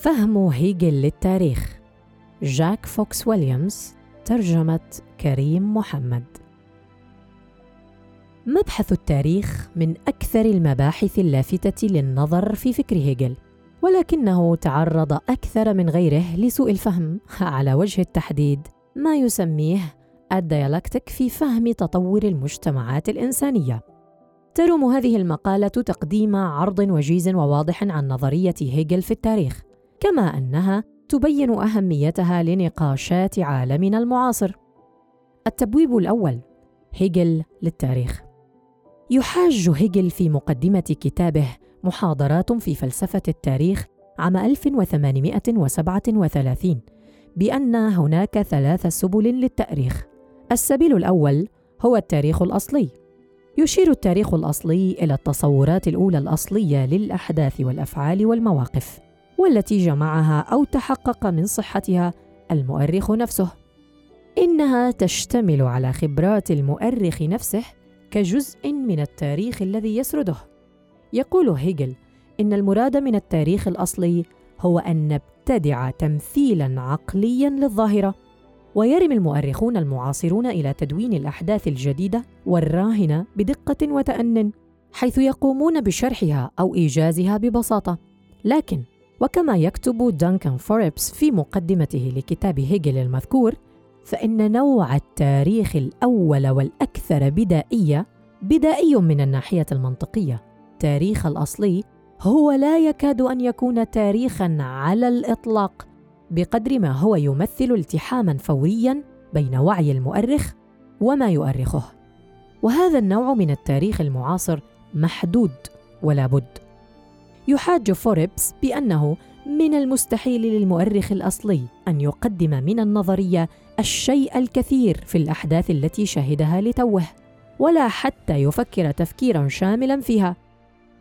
فهم هيجل للتاريخ. جاك فوكس ويليامز ترجمة كريم محمد. مبحث التاريخ من أكثر المباحث اللافتة للنظر في فكر هيجل ولكنه تعرض أكثر من غيره لسوء الفهم على وجه التحديد ما يسميه الديالكتيك في فهم تطور المجتمعات الإنسانية. تروم هذه المقالة تقديم عرض وجيز وواضح عن نظرية هيجل في التاريخ كما أنها تبين أهميتها لنقاشات عالمنا المعاصر التبويب الأول هيجل للتاريخ يحاج هيجل في مقدمة كتابه محاضرات في فلسفة التاريخ عام 1837 بأن هناك ثلاث سبل للتأريخ. السبيل الأول هو التاريخ الأصلي. يشير التاريخ الأصلي إلى التصورات الأولى الأصلية للأحداث والأفعال والمواقف، والتي جمعها أو تحقق من صحتها المؤرخ نفسه. إنها تشتمل على خبرات المؤرخ نفسه كجزء من التاريخ الذي يسرده يقول هيجل إن المراد من التاريخ الأصلي هو أن نبتدع تمثيلا عقليا للظاهرة ويرمي المؤرخون المعاصرون إلى تدوين الأحداث الجديدة والراهنة بدقة وتان حيث يقومون بشرحها أو إيجازها ببساطة لكن وكما يكتب دانكن فوربس في مقدمته لكتاب هيجل المذكور فإن نوع التاريخ الأول والأكثر بدائية بدائي من الناحية المنطقية. التاريخ الأصلي هو لا يكاد أن يكون تاريخاً على الإطلاق بقدر ما هو يمثل التحاماً فورياً بين وعي المؤرخ وما يؤرخه. وهذا النوع من التاريخ المعاصر محدود ولا بد. يحاج فوربس بأنه من المستحيل للمؤرخ الأصلي أن يقدم من النظرية الشيء الكثير في الأحداث التي شهدها لتوه ولا حتى يفكر تفكيرا شاملا فيها.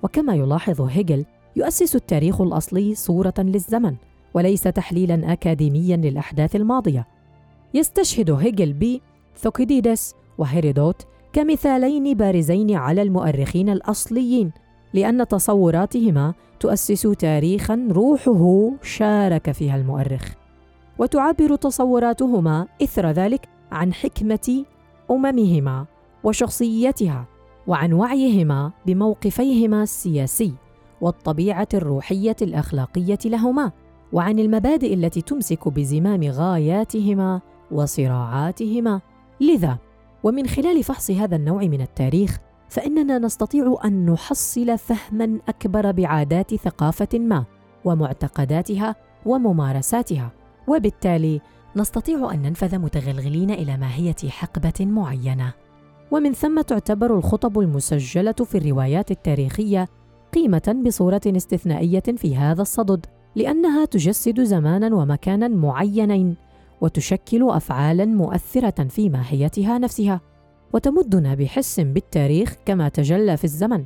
وكما يلاحظ هيجل يؤسس التاريخ الأصلي صورة للزمن وليس تحليلا اكاديميا للأحداث الماضية. يستشهد هيجل بثوكيديدس وهيرودوت كمثالين بارزين على المؤرخين الأصليين لأن تصوراتهما تؤسس تاريخا روحه شارك فيها المؤرخ. وتعبر تصوراتهما إثر ذلك عن حكمة أممهما وشخصيتها وعن وعيهما بموقفيهما السياسي والطبيعة الروحية الأخلاقية لهما وعن المبادئ التي تمسك بزمام غاياتهما وصراعاتهما. لذا ومن خلال فحص هذا النوع من التاريخ فإننا نستطيع أن نحصل فهما أكبر بعادات ثقافة ما ومعتقداتها وممارساتها. وبالتالي نستطيع أن ننفذ متغلغلين إلى ماهية حقبة معينة. ومن ثم تعتبر الخطب المسجلة في الروايات التاريخية قيمة بصورة استثنائية في هذا الصدد لأنها تجسد زمانا ومكانا معينين وتشكل افعالا مؤثرة في ماهيتها نفسها. وتمدنا بحس بالتاريخ كما تجلى في الزمن.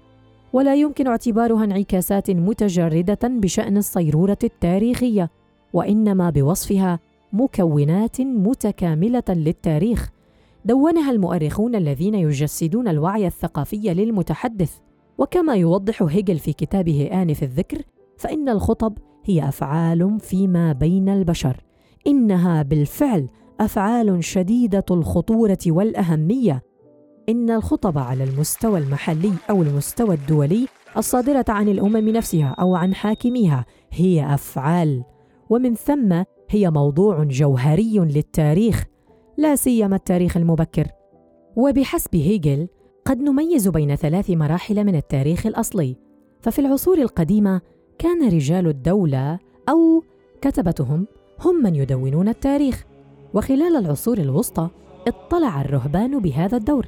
ولا يمكن اعتبارها انعكاسات متجردة بشأن الصيرورة التاريخية وإنما بوصفها مكونات متكاملة للتاريخ. دونها المؤرخون الذين يجسدون الوعي الثقافي للمتحدث. وكما يوضح هيجل في كتابه آنف الذكر فإن الخطب هي أفعال فيما بين البشر. إنها بالفعل أفعال شديدة الخطورة والأهمية. إن الخطب على المستوى المحلي أو المستوى الدولي الصادرة عن الأمم نفسها أو عن حاكميها هي أفعال. ومن ثم هي موضوع جوهري للتاريخ لا سيما التاريخ المبكر. وبحسب هيجل قد نميز بين ثلاث مراحل من التاريخ الأصلي. ففي العصور القديمة كان رجال الدولة أو كتبتهم هم من يدونون التاريخ. وخلال العصور الوسطى اطلع الرهبان بهذا الدور.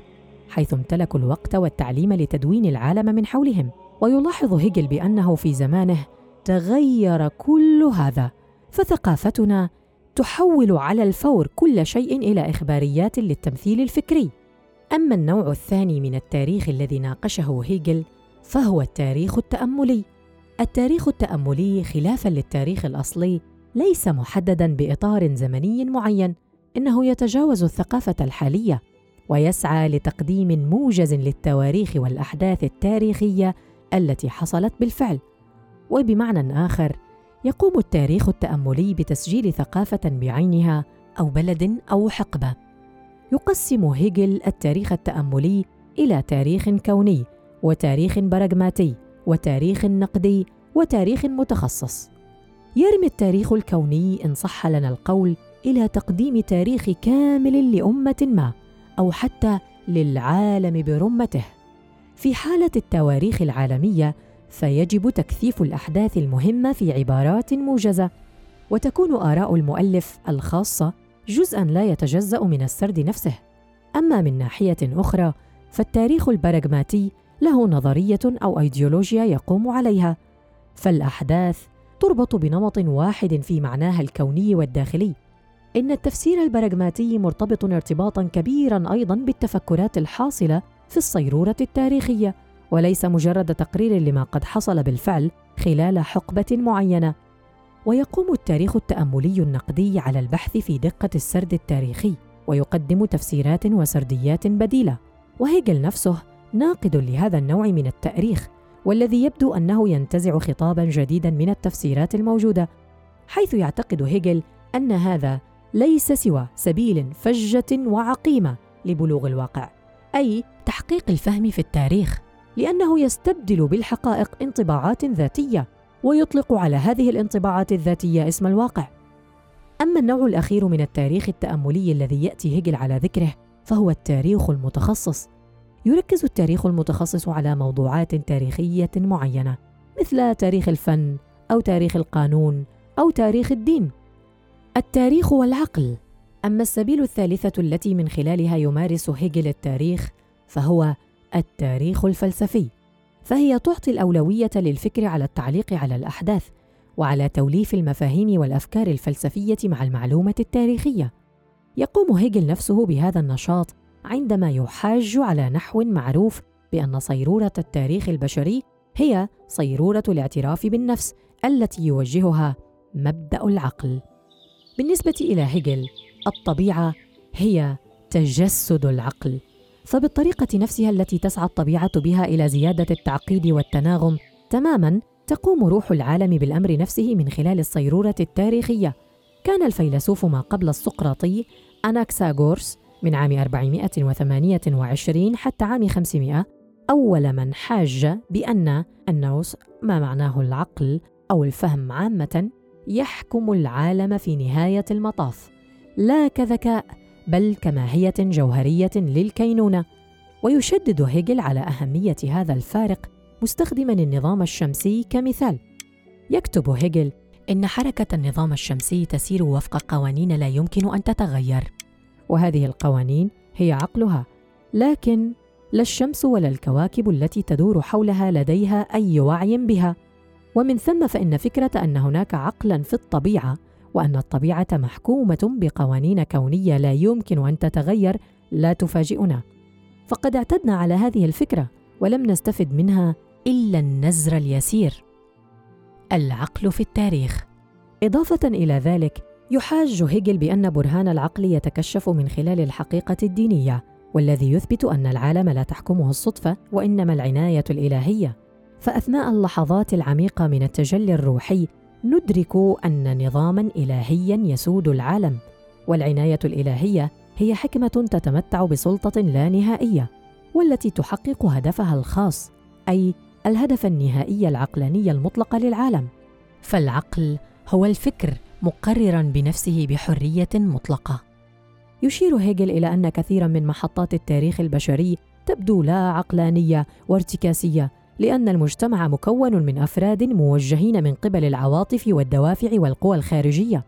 حيث امتلكوا الوقت والتعليم لتدوين العالم من حولهم. ويلاحظ هيجل بأنه في زمانه تغير كل هذا فثقافتنا تحول على الفور كل شيء إلى إخباريات للتمثيل الفكري. أما النوع الثاني من التاريخ الذي ناقشه هيجل فهو التاريخ التأملي. التاريخ التأملي خلافا للتاريخ الأصلي ليس محددا بإطار زمني معين إنه يتجاوز الثقافة الحالية. ويسعى لتقديم موجز للتواريخ والأحداث التاريخية التي حصلت بالفعل. وبمعنى آخر يقوم التاريخ التأملي بتسجيل ثقافة بعينها أو بلد أو حقبة. يقسم هيجل التاريخ التأملي إلى تاريخ كوني وتاريخ براغماتي وتاريخ نقدي وتاريخ متخصص. يرمي التاريخ الكوني إن صح لنا القول إلى تقديم تاريخ كامل لأمة ما. أو حتى للعالم برمته. في حالة التواريخ العالمية فيجب تكثيف الأحداث المهمة في عبارات موجزة وتكون آراء المؤلف الخاصة جزءا لا يتجزأ من السرد نفسه. أما من ناحية أخرى فالتاريخ البراغماتي له نظرية أو أيديولوجيا يقوم عليها. فالأحداث تربط بنمط واحد في معناها الكوني والداخلي إن التفسير البراغماتي مرتبط ارتباطا كبيرا أيضا بالتفكرات الحاصلة في الصيرورة التاريخية وليس مجرد تقرير لما قد حصل بالفعل خلال حقبة معينة. ويقوم التاريخ التأملي النقدي على البحث في دقة السرد التاريخي ويقدم تفسيرات وسرديات بديلة. وهيجل نفسه ناقد لهذا النوع من التأريخ والذي يبدو أنه ينتزع خطابا جديدا من التفسيرات الموجودة حيث يعتقد هيجل أن هذا ليس سوى سبيل فجة وعقيمة لبلوغ الواقع أي تحقيق الفهم في التاريخ لأنه يستبدل بالحقائق انطباعات ذاتية ويطلق على هذه الانطباعات الذاتية اسم الواقع. أما النوع الأخير من التاريخ التأملي الذي يأتي هيجل على ذكره فهو التاريخ المتخصص. يركز التاريخ المتخصص على موضوعات تاريخية معينة مثل تاريخ الفن أو تاريخ القانون أو تاريخ الدين. التاريخ والعقل. أما السبيل الثالثة التي من خلالها يمارس هيجل التاريخ فهو التاريخ الفلسفي. فهي تعطي الأولوية للفكر على التعليق على الأحداث وعلى توليف المفاهيم والأفكار الفلسفية مع المعلومة التاريخية. يقوم هيجل نفسه بهذا النشاط عندما يحاج على نحو معروف بأن صيرورة التاريخ البشري هي صيرورة الاعتراف بالنفس التي يوجهها مبدأ العقل. بالنسبة إلى هيجل الطبيعة هي تجسد العقل. فبالطريقة نفسها التي تسعى الطبيعة بها إلى زيادة التعقيد والتناغم تماما تقوم روح العالم بالأمر نفسه من خلال الصيرورة التاريخية. كان الفيلسوف ما قبل السقراطي أناكساغورس من عام 428 حتى عام 500 أول من حاج بأن النوس ما معناه العقل أو الفهم عامة يحكم العالم في نهاية المطاف. لا كذكاء بل كماهية جوهرية للكينونة. ويشدد هيجل على أهمية هذا الفارق مستخدما النظام الشمسي كمثال. يكتب هيجل إن حركة النظام الشمسي تسير وفق قوانين لا يمكن أن تتغير. وهذه القوانين هي عقلها. لكن لا الشمس ولا الكواكب التي تدور حولها لديها أي وعي بها. ومن ثم فإن فكرة أن هناك عقلا في الطبيعة وأن الطبيعة محكومة بقوانين كونية لا يمكن أن تتغير لا تفاجئنا. فقد اعتدنا على هذه الفكرة ولم نستفد منها إلا النزر اليسير. العقل في التاريخ. إضافة إلى ذلك يحاج هيجل بأن برهان العقل يتكشف من خلال الحقيقة الدينية والذي يثبت أن العالم لا تحكمه الصدفة وإنما العناية الإلهية. فأثناء اللحظات العميقة من التجلي الروحي ندرك أن نظاما الهيا يسود العالم والعناية الإلهية هي حكمة تتمتع بسلطة لا نهائية والتي تحقق هدفها الخاص أي الهدف النهائي العقلاني المطلق للعالم. فالعقل هو الفكر مقررا بنفسه بحرية مطلقة. يشير هيجل إلى أن كثيرا من محطات التاريخ البشري تبدو لا عقلانية وارتكاسية لأن المجتمع مكون من أفراد موجهين من قبل العواطف والدوافع والقوى الخارجية.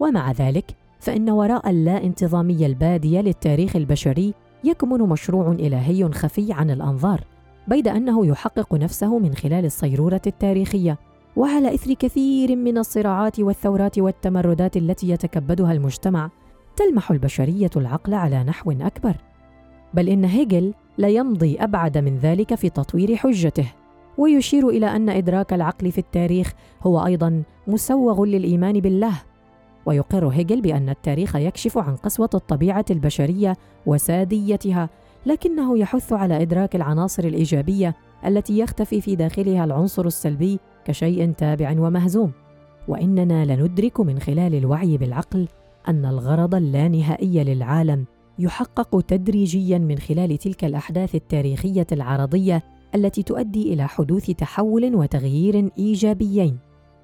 ومع ذلك فإن وراء اللا انتظاميه البادية للتاريخ البشري يكمن مشروع إلهي خفي عن الأنظار بيد أنه يحقق نفسه من خلال الصيرورة التاريخية. وعلى إثر كثير من الصراعات والثورات والتمردات التي يتكبدها المجتمع تلمح البشرية العقل على نحو أكبر. بل إن هيجل لا يمضي أبعد من ذلك في تطوير حجته. ويشير إلى أن إدراك العقل في التاريخ هو أيضا مسوغ للإيمان بالله. ويقر هيجل بأن التاريخ يكشف عن قسوة الطبيعة البشرية وساديتها لكنه يحث على إدراك العناصر الإيجابية التي يختفي في داخلها العنصر السلبي كشيء تابع ومهزوم. وإننا لندرك من خلال الوعي بالعقل أن الغرض اللانهائي للعالم يحقق تدريجيا من خلال تلك الأحداث التاريخية العرضية التي تؤدي إلى حدوث تحول وتغيير إيجابيين.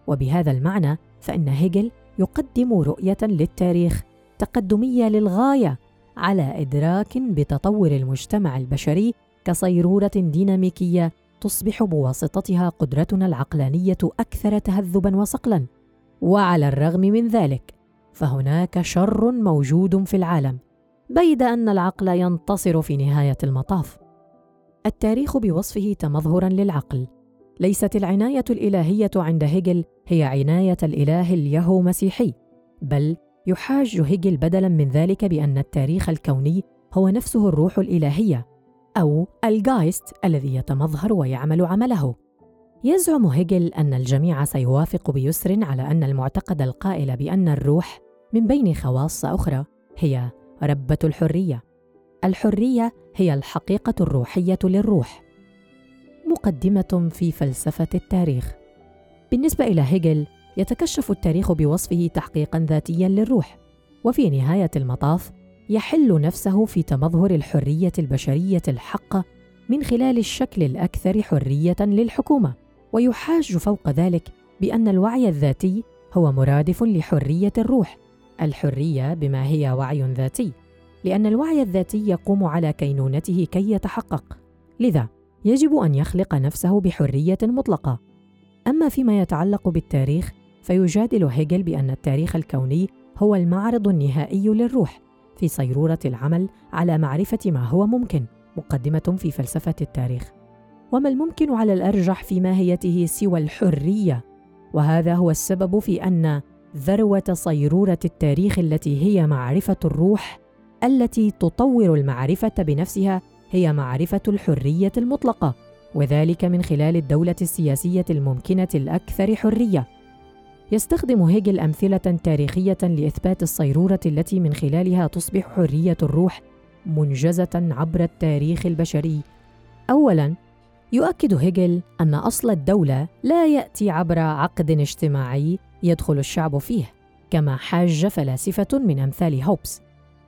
وبهذا المعنى فإن هيجل يقدم رؤية للتاريخ تقدمية للغاية على إدراك بتطور المجتمع البشري كصيرورة ديناميكية تصبح بواسطتها قدرتنا العقلانية أكثر تهذبا وصقلا. وعلى الرغم من ذلك فهناك شر موجود في العالم. بيد أن العقل ينتصر في نهاية المطاف. التاريخ بوصفه تمظهرا للعقل. ليست العناية الإلهية عند هيجل هي عناية الإله اليهو مسيحي بل يحاج هيجل بدلا من ذلك بأن التاريخ الكوني هو نفسه الروح الإلهية أو الجايست الذي يتمظهر ويعمل عمله. يزعم هيجل أن الجميع سيوافق بيسر على أن المعتقد القائل بأن الروح من بين خواص أخرى هي ربة الحرية. الحرية هي الحقيقة الروحية للروح. مقدمة في فلسفة التاريخ. بالنسبة إلى هيجل يتكشف التاريخ بوصفه تحقيقا ذاتيا للروح. وفي نهاية المطاف يحل نفسه في تمظهر الحرية البشرية الحقة من خلال الشكل الأكثر حرية للحكومة. ويحاج فوق ذلك بأن الوعي الذاتي هو مرادف لحرية الروح. الحرية بما هي وعي ذاتي لأن الوعي الذاتي يقوم على كينونته كي يتحقق. لذا يجب أن يخلق نفسه بحرية مطلقة. أما فيما يتعلق بالتاريخ فيجادل هيجل بأن التاريخ الكوني هو المعرض النهائي للروح في صيرورة العمل على معرفة ما هو ممكن مقدمة في فلسفة التاريخ. وما الممكن على الأرجح في ماهيته سوى الحرية؟ وهذا هو السبب في أن ذروة صيرورة التاريخ التي هي معرفة الروح التي تطور المعرفة بنفسها هي معرفة الحرية المطلقة وذلك من خلال الدولة السياسية الممكنة الأكثر حرية. يستخدم هيجل أمثلة تاريخية لإثبات الصيرورة التي من خلالها تصبح حرية الروح منجزة عبر التاريخ البشري. اولا يؤكد هيجل أن أصل الدولة لا يأتي عبر عقد اجتماعي يدخل الشعب فيه كما حاج فلاسفة من أمثال هوبس.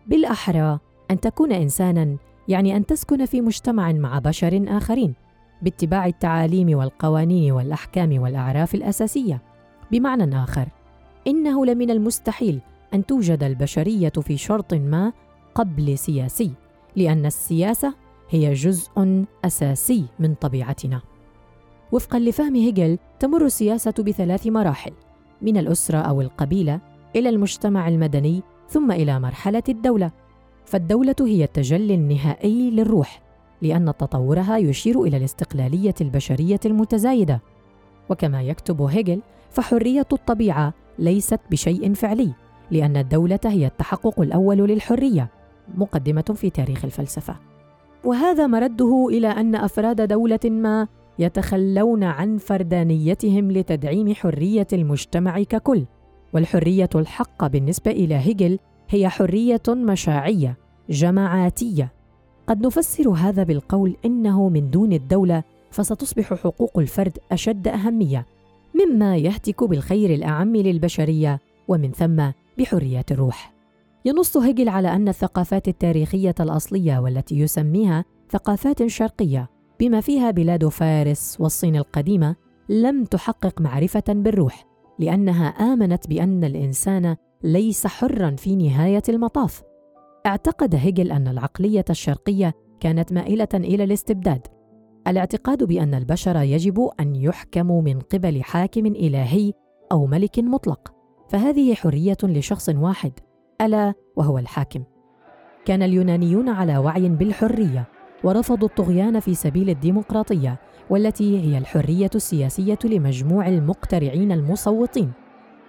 بالأحرى أن تكون انسانا يعني أن تسكن في مجتمع مع بشر آخرين باتباع التعاليم والقوانين والأحكام والأعراف الأساسية. بمعنى آخر إنه لمن المستحيل أن توجد البشرية في شرط ما قبل سياسي لأن السياسة هي جزء أساسي من طبيعتنا. وفقا لفهم هيجل تمر السياسة بثلاث مراحل. من الأسرة أو القبيلة إلى المجتمع المدني ثم إلى مرحلة الدولة. فالدولة هي التجلي النهائي للروح لأن تطورها يشير إلى الاستقلالية البشرية المتزايدة. وكما يكتب هيجل فحرية الطبيعة ليست بشيء فعلي لأن الدولة هي التحقق الأول للحرية مقدمة في تاريخ الفلسفة. وهذا مرده إلى أن أفراد دولة ما يتخلون عن فردانيتهم لتدعيم حرية المجتمع ككل. والحرية الحقه بالنسبة إلى هيجل هي حرية مشاعية جماعاتية. قد نفسر هذا بالقول إنه من دون الدولة فستصبح حقوق الفرد أشد أهمية مما يهتك بالخير الأعم للبشرية ومن ثم بحرية الروح. ينص هيجل على أن الثقافات التاريخية الأصلية والتي يسميها ثقافات شرقية بما فيها بلاد فارس والصين القديمة لم تحقق معرفة بالروح لأنها آمنت بأن الإنسان ليس حرا في نهاية المطاف. اعتقد هيجل أن العقلية الشرقية كانت مائلة إلى الاستبداد. الاعتقاد بأن البشر يجب أن يحكموا من قبل حاكم إلهي أو ملك مطلق. فهذه حرية لشخص واحد ألا وهو الحاكم. كان اليونانيون على وعي بالحرية. ورفضوا الطغيان في سبيل الديمقراطية والتي هي الحرية السياسية لمجموع المقترعين المصوتين.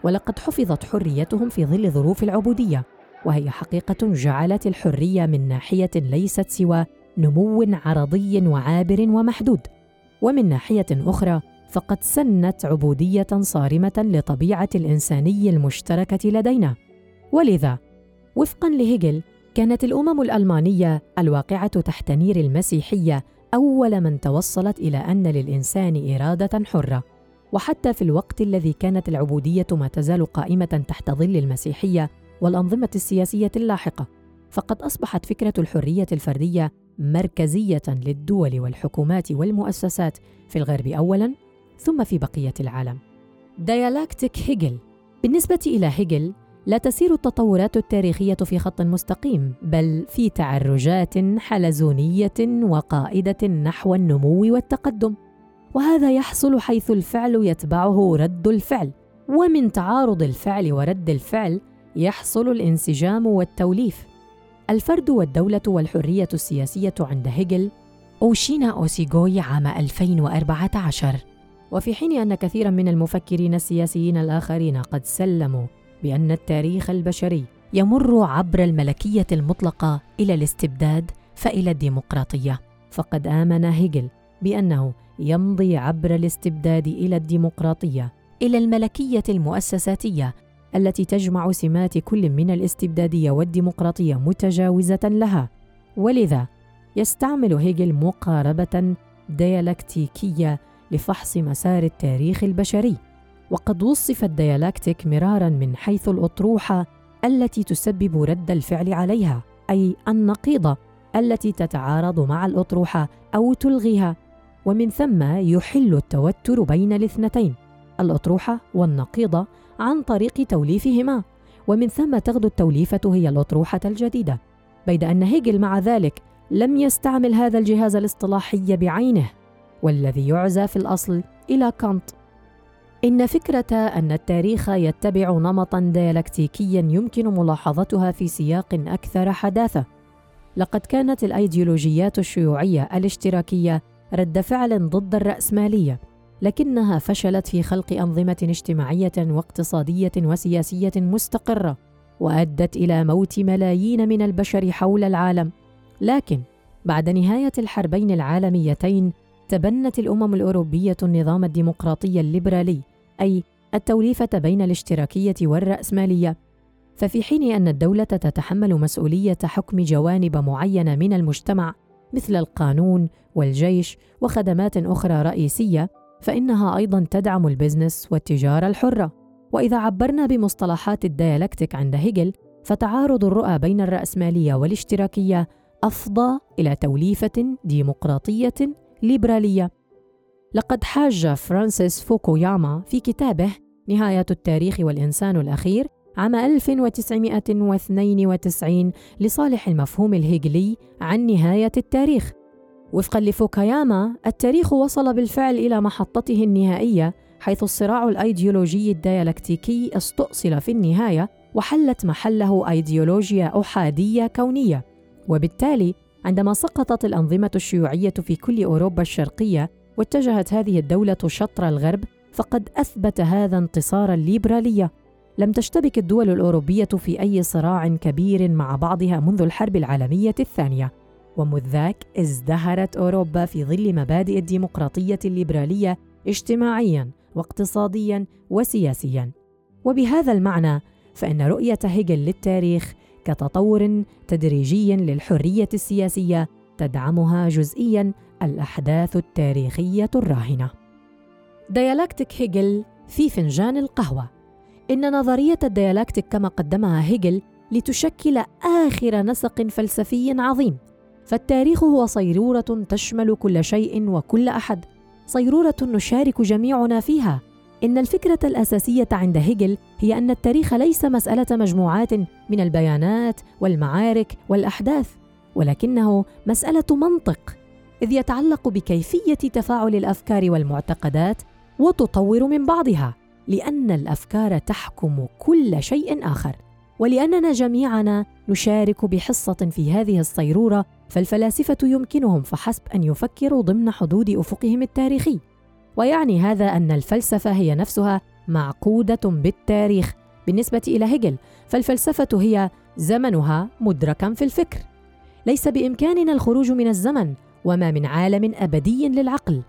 ولقد حفظت حريتهم في ظل ظروف العبودية وهي حقيقة جعلت الحرية من ناحية ليست سوى نمو عرضي وعابر ومحدود. ومن ناحية أخرى فقد سنت عبودية صارمة لطبيعة الإنساني المشتركة لدينا. ولذا وفقا لهيجل كانت الأمم الألمانية الواقعة تحت نير المسيحية أول من توصلت إلى أن للإنسان إرادة حرة. وحتى في الوقت الذي كانت العبودية ما تزال قائمة تحت ظل المسيحية والأنظمة السياسية اللاحقة فقد أصبحت فكرة الحرية الفردية مركزية للدول والحكومات والمؤسسات في الغرب اولا ثم في بقية العالم. ديالاكتيك هيجل بالنسبة إلى هيجل لا تسير التطورات التاريخية في خط مستقيم بل في تعرجات حلزونية وقائدة نحو النمو والتقدم. وهذا يحصل حيث الفعل يتبعه رد الفعل ومن تعارض الفعل ورد الفعل يحصل الانسجام والتوليف. الفرد والدولة والحرية السياسية عند هيجل أوشينا أوسيغوي عام 2014 وفي حين أن كثيرا من المفكرين السياسيين الآخرين قد سلموا بأن التاريخ البشري يمر عبر الملكية المطلقة إلى الاستبداد فإلى الديمقراطية. فقد آمن هيجل بأنه يمضي عبر الاستبداد إلى الديمقراطية إلى الملكية المؤسساتية التي تجمع سمات كل من الاستبدادية والديمقراطية متجاوزة لها. ولذا يستعمل هيجل مقاربة ديالكتيكية لفحص مسار التاريخ البشري. وقد وصف الديالكتيك مرارا من حيث الأطروحة التي تسبب رد الفعل عليها أي النقيضة التي تتعارض مع الأطروحة أو تلغيها ومن ثم يحل التوتر بين الاثنتين الأطروحة والنقيضة عن طريق توليفهما ومن ثم تغدو التوليفة هي الأطروحة الجديدة. بيد أن هيجل مع ذلك لم يستعمل هذا الجهاز الاصطلاحي بعينه والذي يعزى في الأصل إلى كانت. إن فكرة أن التاريخ يتبع نمطا ديالكتيكيا يمكن ملاحظتها في سياق أكثر حداثة. لقد كانت الأيديولوجيات الشيوعية الاشتراكية رد فعل ضد الرأسمالية لكنها فشلت في خلق أنظمة اجتماعية واقتصادية وسياسية مستقرة وأدت إلى موت ملايين من البشر حول العالم. لكن بعد نهاية الحربين العالميتين تبنت الأمم الأوروبية النظام الديمقراطي الليبرالي أي التوليفة بين الاشتراكية والرأسمالية. ففي حين أن الدولة تتحمل مسؤولية حكم جوانب معينة من المجتمع مثل القانون والجيش وخدمات أخرى رئيسية فإنها أيضا تدعم البزنس والتجارة الحرة. وإذا عبرنا بمصطلحات الديالكتيك عند هيجل فتعارض الرؤى بين الرأسمالية والاشتراكية أفضى إلى توليفة ديمقراطية ليبرالية. لقد حاج فرانسيس فوكوياما في كتابه نهاية التاريخ والإنسان الأخير عام 1992 لصالح المفهوم الهيجلي عن نهاية التاريخ. وفقا لفوكاياما التاريخ وصل بالفعل إلى محطته النهائية حيث الصراع الأيديولوجي الديالكتيكي استؤصل في النهاية وحلت محله أيديولوجيا أحادية كونية. وبالتالي عندما سقطت الأنظمة الشيوعية في كل أوروبا الشرقية واتجهت هذه الدولة شطر الغرب فقد أثبت هذا انتصار الليبرالية. لم تشتبك الدول الأوروبية في أي صراع كبير مع بعضها منذ الحرب العالمية الثانية. ومذ ذاك ازدهرت أوروبا في ظل مبادئ الديمقراطية الليبرالية اجتماعيا واقتصاديا وسياسيا. وبهذا المعنى فإن رؤية هيجل للتاريخ كتطور تدريجي للحرية السياسية تدعمها جزئيا الأحداث التاريخية الراهنة. ديالكتيك هيجل في فنجان القهوة. إن نظرية الديالكتيك كما قدمها هيجل لتشكل آخر نسق فلسفي عظيم. فالتاريخ هو صيرورة تشمل كل شيء وكل أحد. صيرورة نشارك جميعنا فيها. إن الفكرة الأساسية عند هيجل هي أن التاريخ ليس مسألة مجموعات من البيانات والمعارك والأحداث. ولكنه مسألة منطق إذ يتعلق بكيفية تفاعل الأفكار والمعتقدات وتطور من بعضها لأن الأفكار تحكم كل شيء آخر. ولأننا جميعنا نشارك بحصة في هذه الصيرورة فالفلاسفة يمكنهم فحسب أن يفكروا ضمن حدود أفقهم التاريخي. ويعني هذا أن الفلسفة هي نفسها معقودة بالتاريخ. بالنسبة إلى هيجل فالفلسفة هي زمنها مدركا في الفكر. ليس بإمكاننا الخروج من الزمن وما من عالم أبدي للعقل.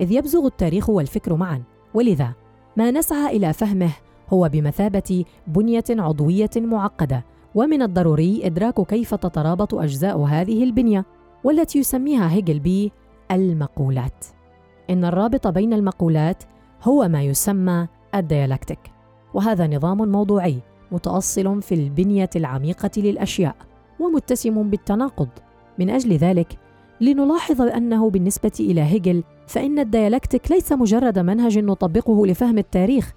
إذ يبزغ التاريخ والفكر معا. ولذا ما نسعى إلى فهمه هو بمثابة بنية عضوية معقدة. ومن الضروري إدراك كيف تترابط أجزاء هذه البنية والتي يسميها هيجل ب المقولات. إن الرابط بين المقولات هو ما يسمى الديالكتيك. وهذا نظام موضوعي متأصل في البنية العميقة للأشياء. ومتسم بالتناقض. من أجل ذلك لنلاحظ أنه بالنسبة إلى هيجل فإن الديالكتيك ليس مجرد منهج نطبقه لفهم التاريخ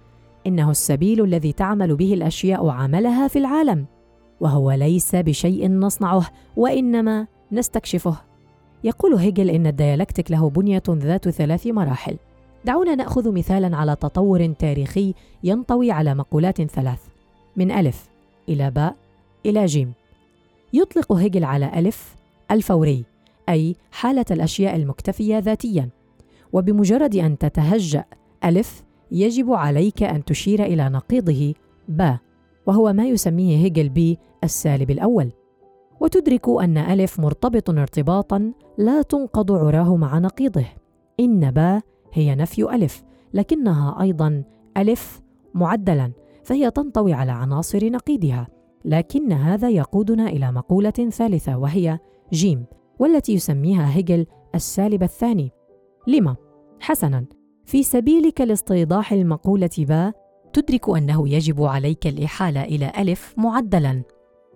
إنه السبيل الذي تعمل به الأشياء عملها في العالم وهو ليس بشيء نصنعه وإنما نستكشفه. يقول هيجل إن الديالكتيك له بنية ذات ثلاث مراحل. دعونا نأخذ مثالا على تطور تاريخي ينطوي على مقولات ثلاث. من ألف إلى باء إلى جيم. يطلق هيجل على ألف الفوري أي حالة الأشياء المكتفية ذاتيا. وبمجرد أن تتهجأ ألف يجب عليك أن تشير إلى نقيضه باء وهو ما يسميه هيجل ب السالب الأول. وتدرك أن ألف مرتبط ارتباطا لا تنقض عراه مع نقيضه. إن باء هي نفي ألف لكنها أيضا ألف معدلا فهي تنطوي على عناصر نقيضها. لكن هذا يقودنا إلى مقولة ثالثة وهي جيم والتي يسميها هيجل السالب الثاني. لما؟ حسنا. في سبيلك لاستيضاح المقولة با تدرك أنه يجب عليك الإحالة إلى ألف معدلا.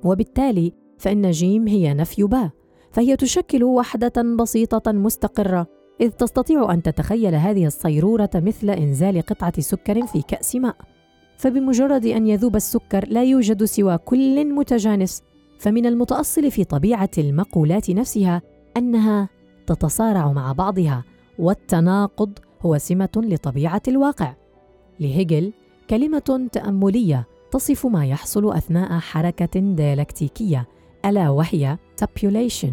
وبالتالي فإن جيم هي نفي با فهي تشكل وحدة بسيطة مستقرة إذ تستطيع أن تتخيل هذه الصيرورة مثل إنزال قطعة سكر في كأس ماء. فبمجرد أن يذوب السكر لا يوجد سوى كل متجانس. فمن المتأصل في طبيعة المقولات نفسها أنها تتصارع مع بعضها والتناقض هو سمة لطبيعة الواقع. لهيجل كلمة تأملية تصف ما يحصل أثناء حركة ديالكتيكية ألا وهي tabulation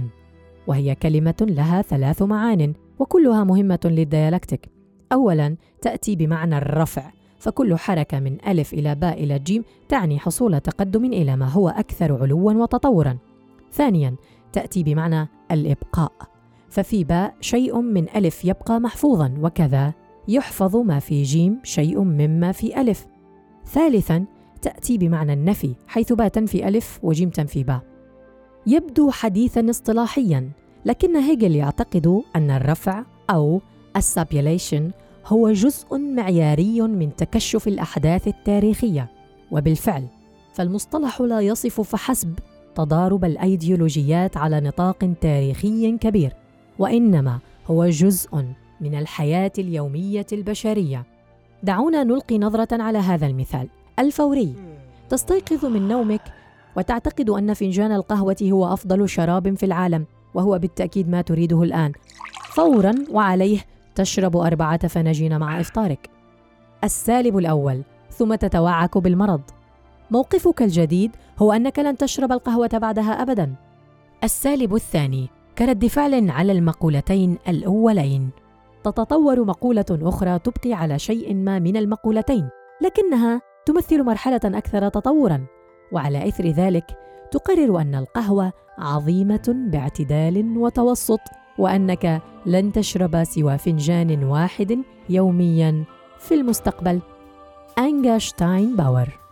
وهي كلمة لها ثلاث معان وكلها مهمة للديالكتيك. أولاً تأتي بمعنى الرفع. فكل حركة من ألف إلى باء إلى جيم تعني حصول تقدم إلى ما هو أكثر علوا وتطورا. ثانياً تأتي بمعنى الإبقاء. ففي باء شيء من ألف يبقى محفوظا وكذا يحفظ ما في جيم شيء مما في ألف. ثالثاً تأتي بمعنى النفي حيث باء تنفي ألف وجيم تنفي باء. يبدو حديثا اصطلاحيا لكن هيجل يعتقد أن الرفع أو ال sublation هو جزء معياري من تكشف الأحداث التاريخية. وبالفعل فالمصطلح لا يصف فحسب تضارب الأيديولوجيات على نطاق تاريخي كبير وإنما هو جزء من الحياة اليومية البشرية. دعونا نلقي نظرة على هذا المثال. الفوري. تستيقظ من نومك وتعتقد أن فنجان القهوة هو أفضل شراب في العالم وهو بالتأكيد ما تريده الآن. فورا وعليه تشرب أربعة فناجين مع إفطارك. السالب الأول ثم تتوعك بالمرض. موقفك الجديد هو أنك لن تشرب القهوة بعدها أبدا. السالب الثاني كرد فعل على المقولتين الأولين. تتطور مقولة أخرى تبقي على شيء ما من المقولتين لكنها تمثل مرحلة أكثر تطورا. وعلى إثر ذلك تقرر أن القهوة عظيمة باعتدال وتوسط. وأنك لن تشرب سوى فنجان واحد يوميا في المستقبل. انجا شتاين باور.